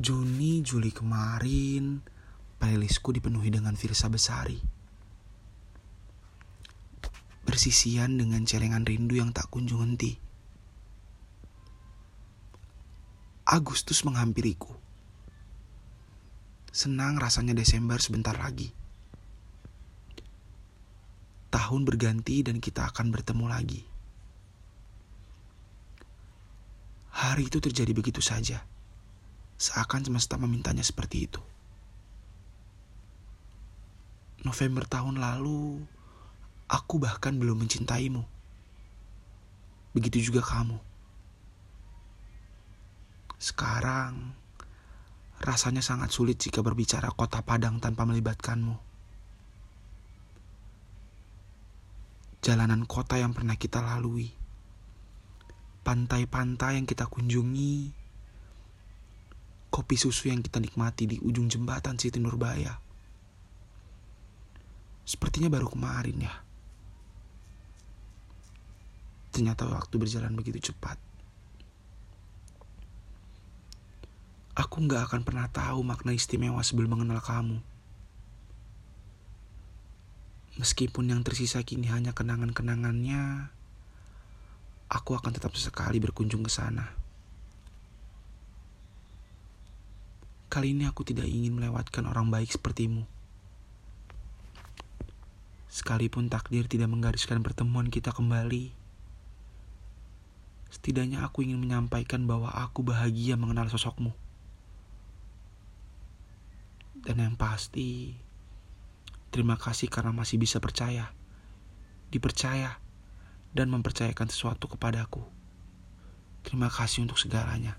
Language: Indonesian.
Juni, Juli kemarin, playlistku dipenuhi dengan Firsa Besari. Bersisian dengan celengan rindu yang tak kunjung henti. Agustus menghampiriku. Senang rasanya Desember sebentar lagi. Tahun berganti dan kita akan bertemu lagi. Hari itu terjadi begitu saja seakan semesta memintanya seperti itu. November tahun lalu, aku bahkan belum mencintaimu. Begitu juga kamu. Sekarang, rasanya sangat sulit jika berbicara kota Padang tanpa melibatkanmu. Jalanan kota yang pernah kita lalui, pantai-pantai yang kita kunjungi, kopi susu yang kita nikmati di ujung jembatan Siti Nurbaya. Sepertinya baru kemarin ya. Ternyata waktu berjalan begitu cepat. Aku nggak akan pernah tahu makna istimewa sebelum mengenal kamu. Meskipun yang tersisa kini hanya kenangan-kenangannya, aku akan tetap sesekali berkunjung ke sana. Kali ini aku tidak ingin melewatkan orang baik sepertimu. Sekalipun takdir tidak menggariskan pertemuan kita kembali, setidaknya aku ingin menyampaikan bahwa aku bahagia mengenal sosokmu. Dan yang pasti, terima kasih karena masih bisa percaya, dipercaya, dan mempercayakan sesuatu kepadaku. Terima kasih untuk segalanya.